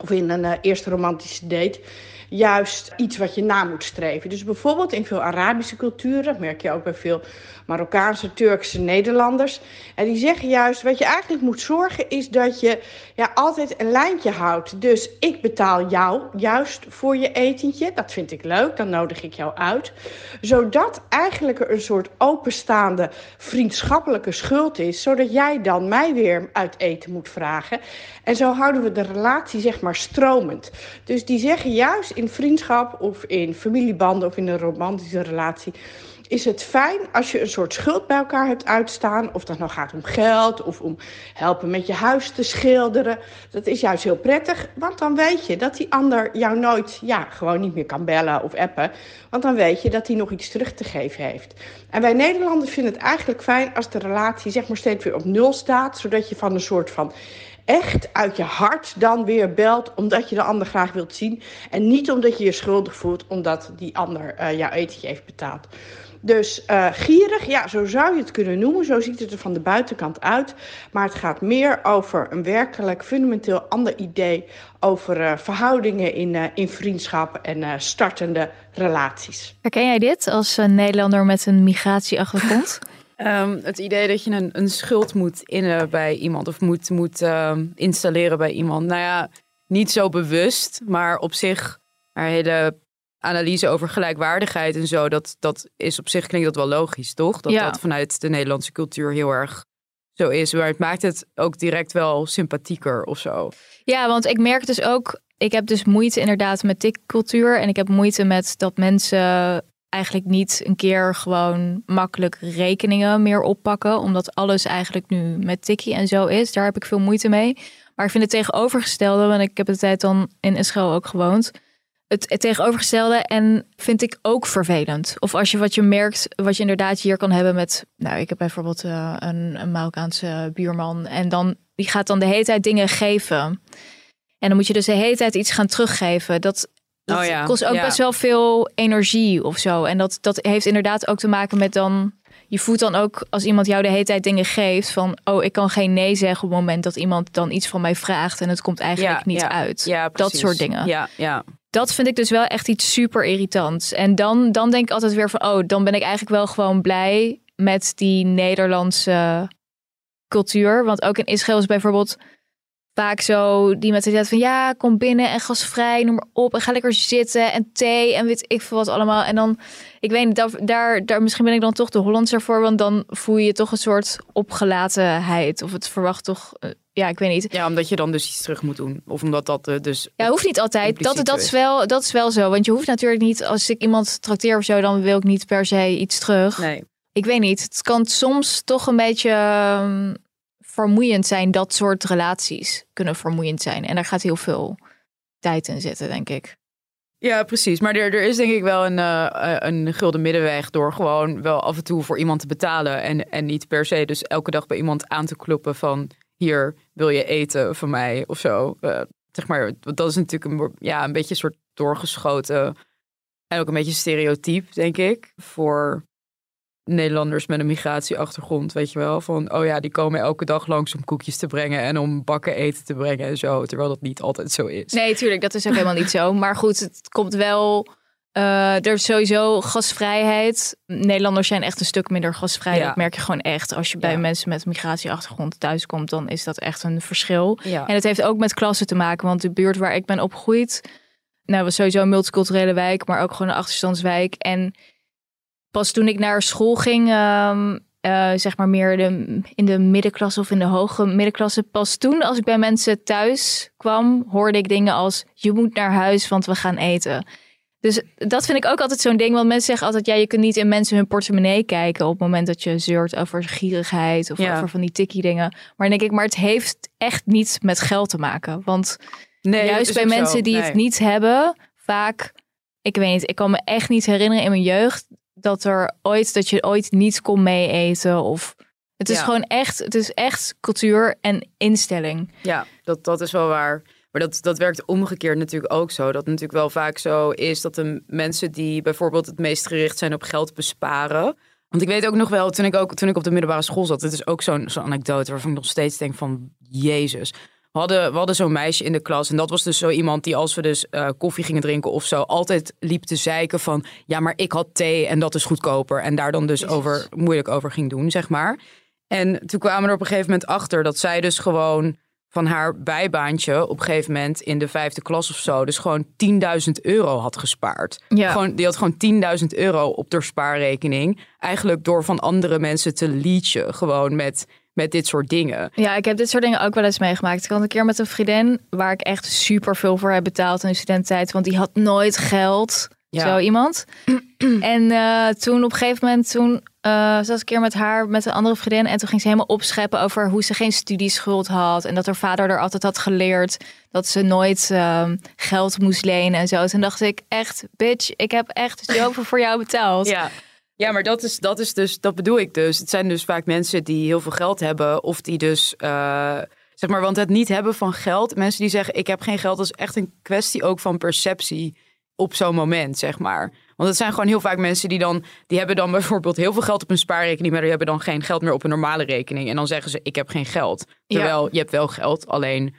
of in een eh, eerste romantische date juist iets wat je na moet streven. Dus bijvoorbeeld in veel Arabische culturen, merk je ook bij veel Marokkaanse, Turkse Nederlanders. En die zeggen juist, wat je eigenlijk moet zorgen is dat je ja, altijd een lijntje houdt. Dus ik betaal jou juist voor je etentje. Dat vind ik leuk, dan nodig ik jou uit. Zodat eigenlijk er een soort openstaande vriendschappelijke schuld is. Zodat jij dan mij weer uit eten moet vragen. En zo houden we de relatie zeg maar stromend. Dus die zeggen juist in vriendschap of in familiebanden of in een romantische relatie is het fijn als je een soort schuld bij elkaar hebt uitstaan. Of dat nou gaat om geld of om helpen met je huis te schilderen. Dat is juist heel prettig, want dan weet je dat die ander jou nooit, ja, gewoon niet meer kan bellen of appen. Want dan weet je dat hij nog iets terug te geven heeft. En wij Nederlanders vinden het eigenlijk fijn als de relatie zeg maar steeds weer op nul staat. Zodat je van een soort van echt uit je hart dan weer belt omdat je de ander graag wilt zien. En niet omdat je je schuldig voelt omdat die ander uh, jouw etentje heeft betaald. Dus uh, gierig, ja, zo zou je het kunnen noemen. Zo ziet het er van de buitenkant uit. Maar het gaat meer over een werkelijk fundamenteel ander idee over uh, verhoudingen in, uh, in vriendschap en startende relaties. Herken jij dit als Nederlander met een migratieachtergrond? Um, het idee dat je een, een schuld moet innen bij iemand of moet, moet um, installeren bij iemand. Nou ja, niet zo bewust, maar op zich een hele analyse over gelijkwaardigheid en zo. Dat, dat is op zich klinkt dat wel logisch, toch? Dat Ja. dat vanuit de Nederlandse cultuur heel erg zo is. Maar het maakt het ook direct wel sympathieker of zo. Ja, want ik merk dus ook, ik heb dus moeite inderdaad met tikcultuur. En ik heb moeite met dat mensen eigenlijk niet een keer gewoon makkelijk rekeningen meer oppakken. Omdat alles eigenlijk nu met tikkie en zo is. Daar heb ik veel moeite mee. Maar ik vind het tegenovergestelde, want ik heb de tijd dan in Israël ook gewoond. Het, tegenovergestelde en vind ik ook vervelend. Of als je wat je merkt, wat je inderdaad hier kan hebben met... Nou, ik heb bijvoorbeeld uh, een, een Marokkaanse buurman. En dan, die gaat dan de hele tijd dingen geven. En dan moet je dus de hele tijd iets gaan teruggeven. Dat, dat Oh ja, kost ook ja. best wel veel energie of zo. En dat, dat heeft inderdaad ook te maken met dan... Je voelt dan ook als iemand jou de hele tijd dingen geeft van... oh, ik kan geen nee zeggen op het moment dat iemand dan iets van mij vraagt... en het komt eigenlijk Ja, niet uit. Ja, dat soort dingen. Ja, ja. Dat vind ik dus wel echt iets super irritants. En dan, dan denk ik altijd weer van... oh, dan ben ik eigenlijk wel gewoon blij met die Nederlandse cultuur. Want ook in Israël is bijvoorbeeld... vaak zo die mentaliteit van ja, kom binnen en gasvrij, noem maar op. En ga lekker zitten en thee en weet ik veel wat allemaal. En dan, ik weet niet, daar, daar, daar misschien ben ik dan toch de Hollandser voor. Want dan voel je toch een soort opgelatenheid. Of het verwacht toch, eh, ja, ik weet niet. Ja, omdat je dan dus iets terug moet doen. Of omdat dat eh, dus... Ja, hoeft niet altijd. Dat, dat, is. is wel, dat is wel zo. Want je hoeft natuurlijk niet, als ik iemand trakteer of zo, dan wil ik niet per se iets terug. Nee. Ik weet niet. Het kan soms toch een beetje ehm, vermoeiend zijn. Dat soort relaties kunnen vermoeiend zijn. En daar gaat heel veel tijd in zitten, denk ik. Ja, precies. Maar er, er is denk ik wel een, eh, een gulden middenweg door gewoon wel af en toe voor iemand te betalen. En, en niet per se dus elke dag bij iemand aan te kloppen van hier wil je eten van mij of zo. Eh, zeg maar, dat is natuurlijk een, ja, een beetje een soort doorgeschoten en ook een beetje stereotyp, denk ik, voor Nederlanders met een migratieachtergrond, weet je wel. Van, oh ja, die komen elke dag langs om koekjes te brengen en om bakken eten te brengen en zo. Terwijl dat niet altijd zo is. Nee, tuurlijk, dat is ook helemaal niet zo. Maar goed, het komt wel. eh, er is sowieso gasvrijheid. Nederlanders zijn echt een stuk minder gasvrij. Ja. Dat merk je gewoon echt. Als je bij Ja. mensen met migratieachtergrond thuiskomt, dan is dat echt een verschil. Ja. En het heeft ook met klassen te maken. Want de buurt waar ik ben opgegroeid, nou, was sowieso een multiculturele wijk, maar ook gewoon een achterstandswijk. En pas toen ik naar school ging, ehm, eh, zeg maar meer de, in de middenklasse of in de hoge middenklasse, pas toen als ik bij mensen thuis kwam, hoorde ik dingen als je moet naar huis, want we gaan eten. Dus dat vind ik ook altijd zo'n ding. Want mensen zeggen altijd, ja, je kunt niet in mensen hun portemonnee kijken op het moment dat je zeurt over gierigheid of Ja. over van die tikkie dingen. Maar dan denk ik, maar het heeft echt niets met geld te maken. Want Nee, juist is bij zo. mensen die Nee. het niet hebben, vaak, ik weet niet, ik kan me echt niet herinneren in mijn jeugd dat er ooit, dat je ooit niet kon mee eten of het is Ja. gewoon echt, het is echt cultuur en instelling. Ja, dat, dat is wel waar. Maar dat, dat werkt omgekeerd natuurlijk ook zo. Dat natuurlijk wel vaak zo is dat de mensen die bijvoorbeeld het meest gericht zijn op geld besparen. Want ik weet ook nog wel, toen ik, ook, toen ik op de middelbare school zat, dit is ook zo'n zo'n anekdote waarvan ik nog steeds denk van, Jezus. We hadden, we hadden zo'n meisje in de klas en dat was dus zo iemand die als we dus eh, koffie gingen drinken of zo, altijd liep te zeiken van, ja maar ik had thee en dat is goedkoper. En daar dan dus over, moeilijk over ging doen, zeg maar. En toen kwamen we er op een gegeven moment achter dat zij dus gewoon van haar bijbaantje op een gegeven moment in de vijfde klas of zo, dus gewoon 10.000 euro had gespaard. Ja. Gewoon, die had gewoon 10.000 euro op haar spaarrekening. Eigenlijk door van andere mensen te leachen, gewoon met, met dit soort dingen. Ja, ik heb dit soort dingen ook wel eens meegemaakt. Ik had een keer met een vriendin waar ik echt super veel voor heb betaald in de studententijd, want die had nooit geld. Ja. Zo iemand. en eh, toen op een gegeven moment, toen zat ik een keer met haar, met een andere vriendin. En toen ging ze helemaal opscheppen over hoe ze geen studieschuld had. En dat haar vader er altijd had geleerd dat ze nooit ehm, geld moest lenen en zo. Toen dacht ik echt, bitch, ik heb echt zoveel voor jou betaald. Ja. Ja, maar dat is, dat is dus, dat bedoel ik dus. Het zijn dus vaak mensen die heel veel geld hebben, of die dus, eh, zeg maar, want het niet hebben van geld. Mensen die zeggen, ik heb geen geld, dat is echt een kwestie ook van perceptie op zo'n moment, zeg maar. Want het zijn gewoon heel vaak mensen die dan, die hebben dan bijvoorbeeld heel veel geld op een spaarrekening, maar die hebben dan geen geld meer op een normale rekening. En dan zeggen ze, ik heb geen geld. Terwijl je hebt wel geld, alleen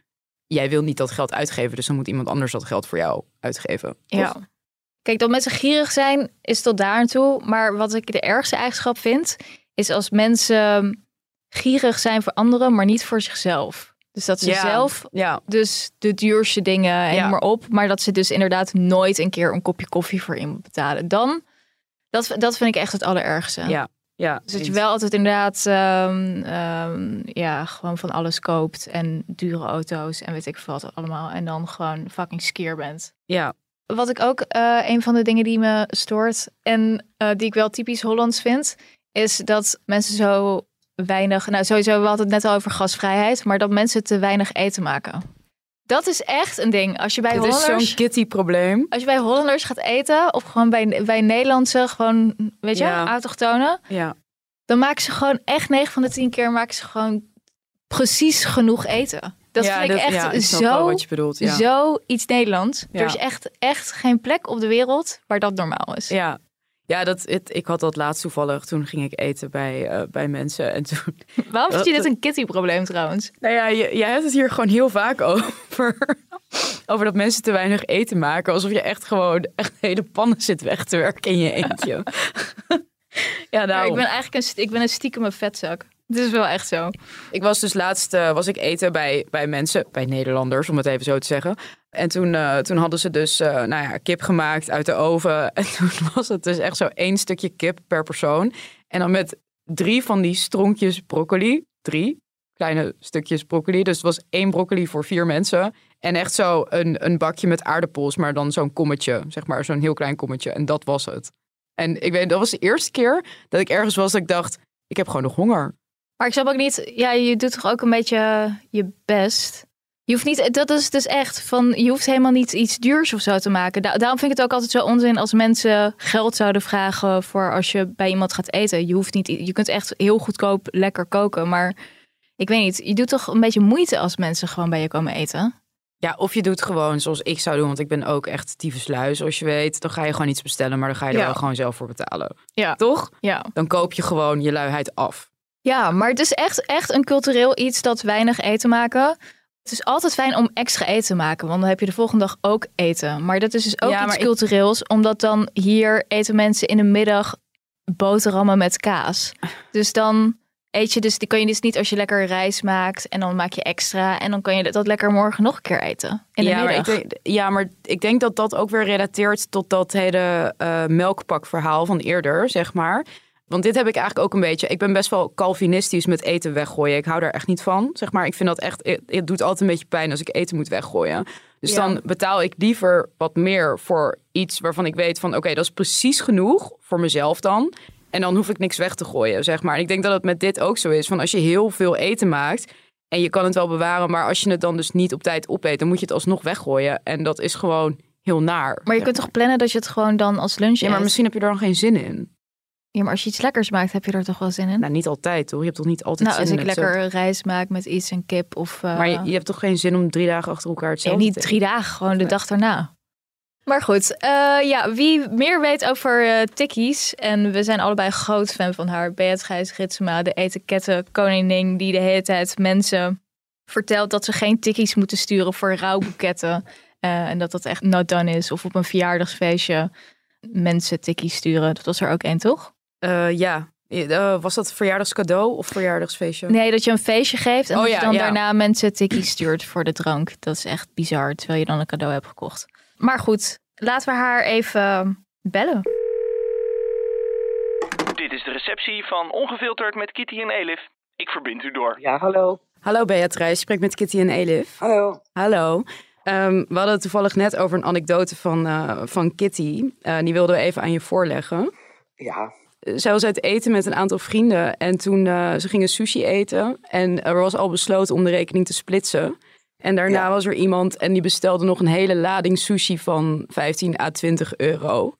jij wil niet dat geld uitgeven, dus dan moet iemand anders dat geld voor jou uitgeven. toch? Ja. Kijk, dat mensen gierig zijn is tot daar aan toe. Maar wat ik de ergste eigenschap vind, is als mensen gierig zijn voor anderen, maar niet voor zichzelf. Dus dat ze Ja. zelf Ja, dus de duurste dingen en Ja. maar op, maar dat ze dus inderdaad nooit een keer een kopje koffie voor iemand betalen. Dan, dat, dat vind ik echt het allerergste. ja, ja. Dus dat je wel altijd inderdaad ehm, ehm, ja, gewoon van alles koopt en dure auto's en weet ik veel wat allemaal. En dan gewoon fucking skier bent. Ja, Wat ik ook, eh, een van de dingen die me stoort en eh, die ik wel typisch Hollands vind, is dat mensen zo weinig, nou sowieso, we hadden het net al over gasvrijheid, maar dat mensen te weinig eten maken. Dat is echt een ding. Als je bij Hollanders, zo'n kitty-probleem. als je bij Hollanders gaat eten, of gewoon bij, bij Nederlandse, gewoon, weet je, Ja. autochtonen, Ja. dan maken ze gewoon echt 9 van de 10 keer maken ze gewoon precies genoeg eten. Dat ja, vind ik echt ja, ik zo, wat je bedoelt. Ja. zo iets Nederlands. Er is echt, echt geen plek op de wereld waar dat normaal is. Ja, ja dat, het, ik had dat laatst toevallig. Toen ging ik eten bij, eh, bij mensen. En toen. Waarom vind je dit een kitty-probleem trouwens? Nou ja, jij hebt het hier gewoon heel vaak over. Over dat mensen te weinig eten maken. Alsof je echt gewoon echt hele pannen zit weg te werken in je eentje. ja, Maar nou. ik ben eigenlijk een, ik ben een stiekeme vetzak. Het is wel echt zo. Ik was dus laatst eh, was ik eten bij, bij mensen, bij Nederlanders, om het even zo te zeggen. En toen, eh, toen hadden ze dus eh, nou ja, kip gemaakt uit de oven. En toen was het dus echt zo één stukje kip per persoon. En dan met drie van die stronkjes broccoli. Drie kleine stukjes broccoli. Dus het was één broccoli voor vier mensen. En echt zo een, een bakje met aardappels, maar dan zo'n kommetje. Zeg maar, zo'n heel klein kommetje. En dat was het. En ik weet, dat was de eerste keer dat ik ergens was dat ik dacht, ik heb gewoon nog honger. Maar ik snap ook niet, ja, je doet toch ook een beetje je best. Je hoeft niet, dat is dus echt van, je hoeft helemaal niet iets duurs of zo te maken. Da- daarom vind ik het ook altijd zo onzin als mensen geld zouden vragen voor als je bij iemand gaat eten. Je hoeft niet, je kunt echt heel goedkoop lekker koken, maar ik weet niet, je doet toch een beetje moeite als mensen gewoon bij je komen eten. Ja, of je doet gewoon zoals ik zou doen, want ik ben ook echt tyfuslui, zoals je weet. Dan ga je gewoon iets bestellen, maar dan ga je er Ja. wel gewoon zelf voor betalen. Ja. Toch? Ja. Dan koop je gewoon je luiheid af. Ja, maar het is echt, echt een cultureel iets dat weinig eten maken. Het is altijd fijn om extra eten te maken, want dan heb je de volgende dag ook eten. Maar dat is dus ook Ja, iets maar ik- cultureels, omdat dan hier eten mensen in de middag boterhammen met kaas. Dus dan eet je dus, die kan je dus niet als je lekker rijst maakt en dan maak je extra en dan kan je dat lekker morgen nog een keer eten. In de ja, maar middag. ik denk, ja, maar ik denk dat dat ook weer relateert tot dat hele eh melkpakverhaal van eerder, zeg maar. Want dit heb ik eigenlijk ook een beetje. Ik ben best wel Calvinistisch met eten weggooien. Ik hou daar echt niet van. Zeg maar, ik vind dat echt. Het, doet altijd een beetje pijn als ik eten moet weggooien. Dus Ja. dan betaal ik liever wat meer voor iets waarvan ik weet van oké, dat is precies genoeg voor mezelf dan. En dan hoef ik niks weg te gooien, zeg maar. En ik denk dat het met dit ook zo is. Van als je heel veel eten maakt en je kan het wel bewaren, maar als je het dan dus niet op tijd opeet, dan moet je het alsnog weggooien. En dat is gewoon heel naar. Maar je kunt toch plannen dat je het gewoon dan als lunch Ja, maar eet? misschien heb je er dan geen zin in. Ja, maar als je iets lekkers maakt, heb je er toch wel zin in? Nou, niet altijd, toch? Je hebt toch niet altijd Nou, zin als in ik het lekker rijst maak met iets en kip of... eh, Maar je, je hebt toch geen zin om drie dagen achter elkaar Nee, hetzelfde niet te drie dagen, gewoon de dag daarna. Maar goed, eh, ja, wie meer weet over eh tikkies, en we zijn allebei groot fan van haar, Beatrice Ritsema, de etikettenkoningin die de hele tijd mensen vertelt dat ze geen tikkies moeten sturen voor rouwboeketten. En dat dat echt not done is. Of op een verjaardagsfeestje mensen tikkies sturen. Dat was er ook één, toch? Eh, ja. Eh, was dat verjaardagscadeau of verjaardagsfeestje? Nee, dat je een feestje geeft en Oh dat ja, je dan ja. daarna mensen tikkies stuurt voor de drank. Dat is echt bizar, terwijl je dan een cadeau hebt gekocht. Maar goed, laten we haar even bellen. Dit is de receptie van Ongefilterd met Kitty en Elif. Ik verbind u door. Ja, hallo. Hallo Beatrice, je spreekt met Kitty en Elif. Hallo. Hallo. Ehm, we hadden het toevallig net over een anekdote van, eh, van Kitty. Eh, die wilden we even aan je voorleggen. Ja, Zij was uit eten met een aantal vrienden en toen uh, ze gingen sushi eten. En er was al besloten om de rekening te splitsen. En daarna Ja. was er iemand en die bestelde nog een hele lading sushi van 15 à 20 euro.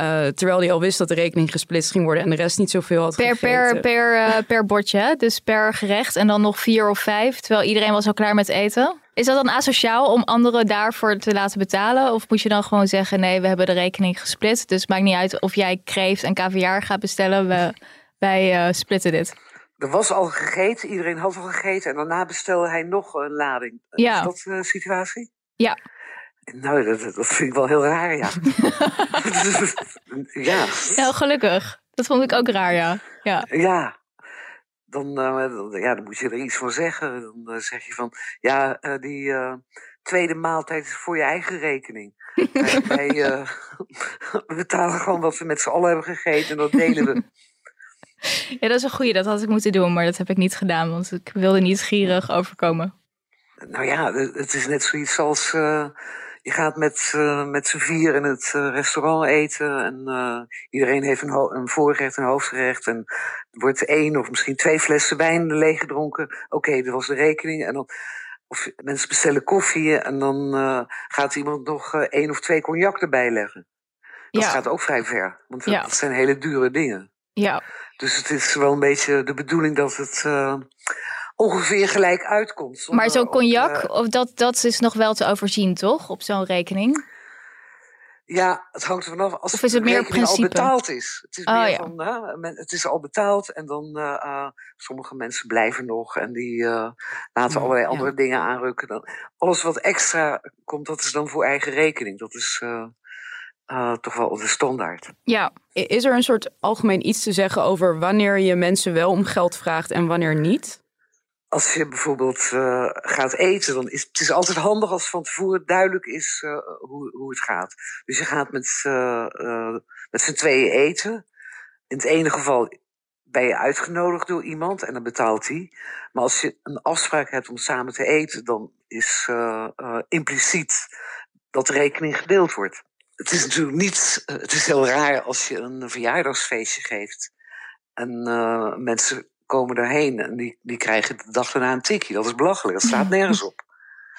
Uh, terwijl hij al wist dat de rekening gesplitst ging worden en de rest niet zoveel had Per, gegeten. per, per, uh, per bordje, dus per gerecht en dan nog vier of vijf, terwijl iedereen was al klaar met eten. Is dat dan asociaal om anderen daarvoor te laten betalen? Of moet je dan gewoon zeggen, nee, we hebben de rekening gesplit, dus het maakt niet uit of jij kreeft en caviar gaat bestellen, we, wij uh, splitten dit. er was al gegeten, iedereen had al gegeten en daarna bestelde hij nog een lading. Ja. Is dat de situatie? Ja. Nou, dat, dat vind ik wel heel raar, ja. ja. Nou, gelukkig. Dat vond ik ook raar, ja. Ja. Ja. Dan, uh, dan, ja, dan moet je er iets van zeggen. Dan uh, zeg je van, ja, uh, die tweede maaltijd is voor je eigen rekening. wij we betalen gewoon wat we met z'n allen hebben gegeten en dat delen we. Ja, dat is een goeie. Dat had ik moeten doen, maar dat heb ik niet gedaan, want ik wilde niet gierig overkomen. Nou ja, het is net zoiets als je gaat met, uh, met z'n vier in het uh, restaurant eten en iedereen heeft een, een, voorgerecht en een hoofdgerecht en er wordt één of misschien twee flessen wijn leeggedronken. Oké, okay, dat was de rekening en dan of mensen bestellen koffie en dan gaat iemand nog één of twee cognac erbij leggen. Dat ja. gaat ook vrij ver, want ja. dat zijn hele dure dingen. Ja. Dus het is wel een beetje de bedoeling dat het ongeveer gelijk uitkomt. Maar zo'n cognac, uh, of dat, dat is nog wel te overzien, toch? Op zo'n rekening? Ja, het hangt er vanaf als of is het meer rekening principe? al betaald is. Het is oh, meer ja. van, uh, men, het is al betaald en dan uh, sommige mensen blijven nog en die laten allerlei ja. andere dingen aanrukken. Dan, alles wat extra komt, dat is dan voor eigen rekening. Dat is uh, toch wel de standaard. Ja, is er een soort algemeen iets te zeggen over wanneer je mensen wel om geld vraagt en wanneer niet? Als je bijvoorbeeld uh, gaat eten, dan is het is altijd handig als van tevoren duidelijk is uh, hoe, hoe het gaat. Dus je gaat met, met z'n tweeën eten. In het ene geval ben je uitgenodigd door iemand en dan betaalt hij. Maar als je een afspraak hebt om samen te eten, dan is impliciet dat de rekening gedeeld wordt het is natuurlijk niet. Eh, het is heel raar als je een verjaardagsfeestje geeft. En mensen komen daarheen en die, die krijgen de dag daarna een tikje. Dat is belachelijk, dat slaat nergens op.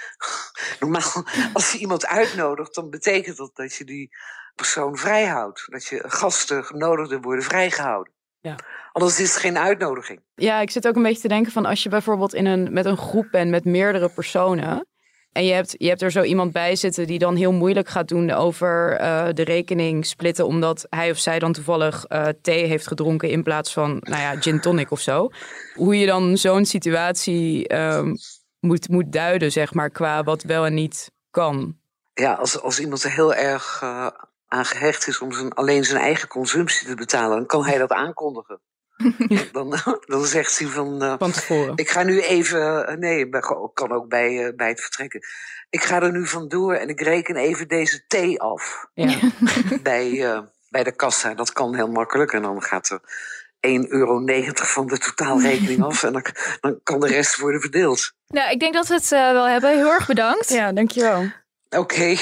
Normaal, als je iemand uitnodigt, dan betekent dat dat je die persoon vrijhoudt. Dat je gasten, genodigden worden vrijgehouden. Ja. Anders is het geen uitnodiging. Ja, ik zit ook een beetje te denken van als je bijvoorbeeld in een, met een groep bent met meerdere personen. En je hebt, je hebt er zo iemand bij zitten die dan heel moeilijk gaat doen over uh, de rekening splitten. Omdat hij of zij dan toevallig uh, thee heeft gedronken in plaats van, nou ja, gin tonic of zo. Hoe je dan zo'n situatie um, moet, moet duiden, zeg maar, qua wat wel en niet kan. Ja, als, als iemand er heel erg uh, aan gehecht is om zijn, alleen zijn eigen consumptie te betalen, dan kan hij dat aankondigen. dan, dan zegt hij van. Uh, van tevoren. Ik ga nu even. Uh, nee, kan ook bij, uh, bij het vertrekken. Ik ga er nu vandoor en ik reken even deze thee af. Ja. bij, bij de kassa. Dat kan heel makkelijk. En dan gaat er 1,90 euro van de totaalrekening af. En dan, dan kan de rest worden verdeeld. Nou, ik denk dat we het wel hebben. Heel erg bedankt. Ja, dankjewel. Oké, okay,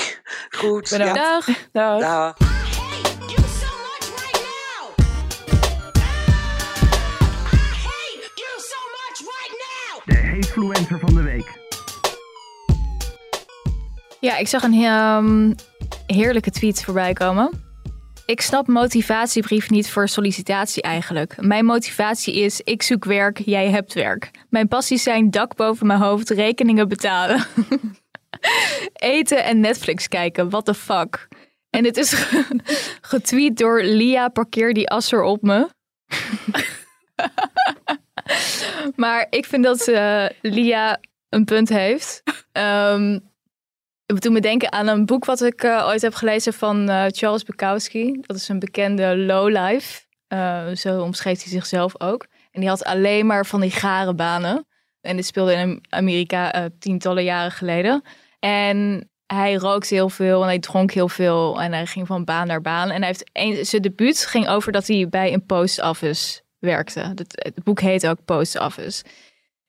goed. Bedankt. Ja. Dag. Dag. Dag. Influencer van de week. Ja, ik zag een um, heerlijke tweet voorbij komen. Ik snap motivatiebrief niet voor sollicitatie eigenlijk. Mijn motivatie is: ik zoek werk, jij hebt werk. Mijn passies zijn dak boven mijn hoofd, rekeningen betalen. Eten en Netflix kijken, what the fuck. En het is getweet door Lia, parkeer die asser op me. maar ik vind dat uh, Lia een punt heeft. Um, het doet me denken aan een boek wat ik uh, ooit heb gelezen van uh, Charles Bukowski. Dat is een bekende lowlife. zo omschreef hij zichzelf ook. En die had alleen maar van die gare banen. En dit speelde in Amerika tientallen jaren geleden. En hij rookte heel veel en hij dronk heel veel. En hij ging van baan naar baan. En hij heeft een, zijn debuut ging over dat hij bij een post office werkte. Het, boek heet ook Post Office.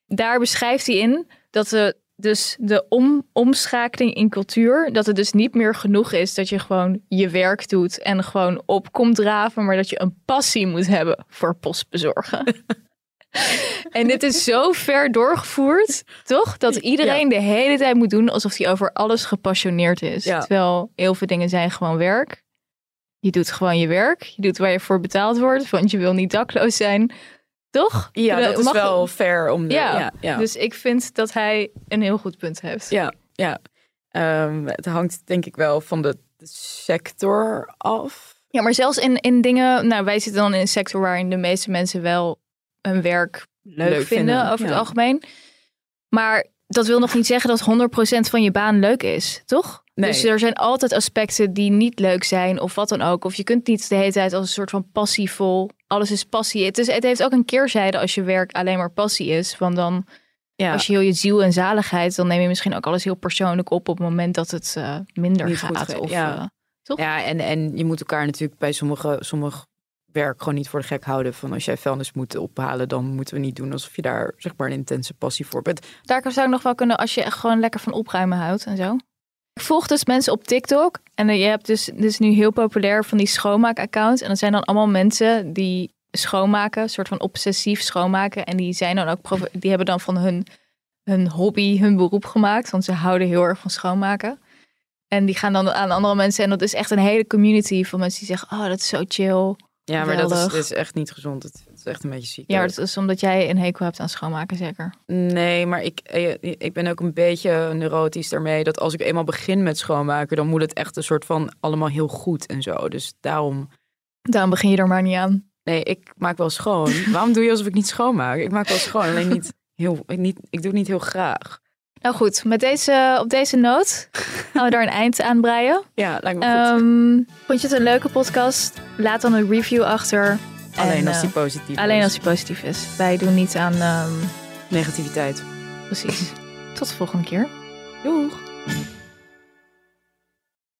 Daar beschrijft hij in dat de, dus de om, omschakeling in cultuur, dat het dus niet meer genoeg is dat je gewoon je werk doet en gewoon op komt draven, maar dat je een passie moet hebben voor postbezorgen. en dit is zo ver doorgevoerd, toch? Dat iedereen de hele tijd moet doen alsof hij over alles gepassioneerd is. Terwijl heel veel dingen zijn gewoon werk. Je doet gewoon je werk. Je doet waar je voor betaald wordt, want je wil niet dakloos zijn. Toch? Ja, dat is wel fair om de, ja, ja, Dus ik vind dat hij een heel goed punt heeft. Ja, ja. Um, het hangt denk ik wel van de, sector af. Ja, maar zelfs in, in dingen... Nou, wij zitten dan in een sector waarin de meeste mensen wel hun werk leuk, vinden, over het algemeen. Maar dat wil nog niet zeggen dat 100% van je baan leuk is, toch? Dus er zijn altijd aspecten die niet leuk zijn of wat dan ook. Of je kunt niet de hele tijd als een soort van passievol. Alles is passie. Het, is, het heeft ook een keerzijde als je werk alleen maar passie is. Want dan, ja. als je heel je ziel en zaligheid, dan neem je misschien ook alles heel persoonlijk op op het moment dat het uh, minder niet gaat. of, ja. Uh, toch? Ja, en, en je moet elkaar natuurlijk bij sommige, sommige werk gewoon niet voor de gek houden. Van als jij vuilnis moet ophalen, dan moeten we niet doen alsof je daar zeg maar een intense passie voor bent. Daar zou ik nog wel kunnen als je echt gewoon lekker van opruimen houdt en zo. Ik volg dus mensen op TikTok. En je hebt dus, dus nu heel populair van die schoonmaakaccounts. En dat zijn dan allemaal mensen die schoonmaken, een soort van obsessief schoonmaken. En die zijn dan ook die hebben dan van hun, hun hobby hun beroep gemaakt. Want ze houden heel erg van schoonmaken. En die gaan dan aan andere mensen. En dat is echt een hele community van mensen die zeggen: Oh, dat is zo chill. Ja, maar dat is, is, echt niet gezond. Het, is echt een beetje ziek. Ja, dat is omdat jij een hekel hebt aan schoonmaken, zeker? Nee, maar ik, eh, ik ben ook een beetje neurotisch daarmee. Dat als ik eenmaal begin met schoonmaken, dan moet het echt een soort van allemaal heel goed en zo. Dus daarom. Daarom begin je er maar niet aan. Nee, ik maak wel schoon. Waarom doe je alsof ik niet schoonmaak? Ik maak wel schoon, alleen niet heel. Ik, niet, ik doe het niet heel graag. Nou goed, met deze, op deze noot gaan we daar een eind aan breien. Ja, lijkt me goed. Ehm, vond je het een leuke podcast? Laat dan een review achter. alleen En, als die eh, positief Alleen is. als die positief is. Wij doen niet aan... ehm, Negativiteit. precies. Tot de volgende keer. Doeg.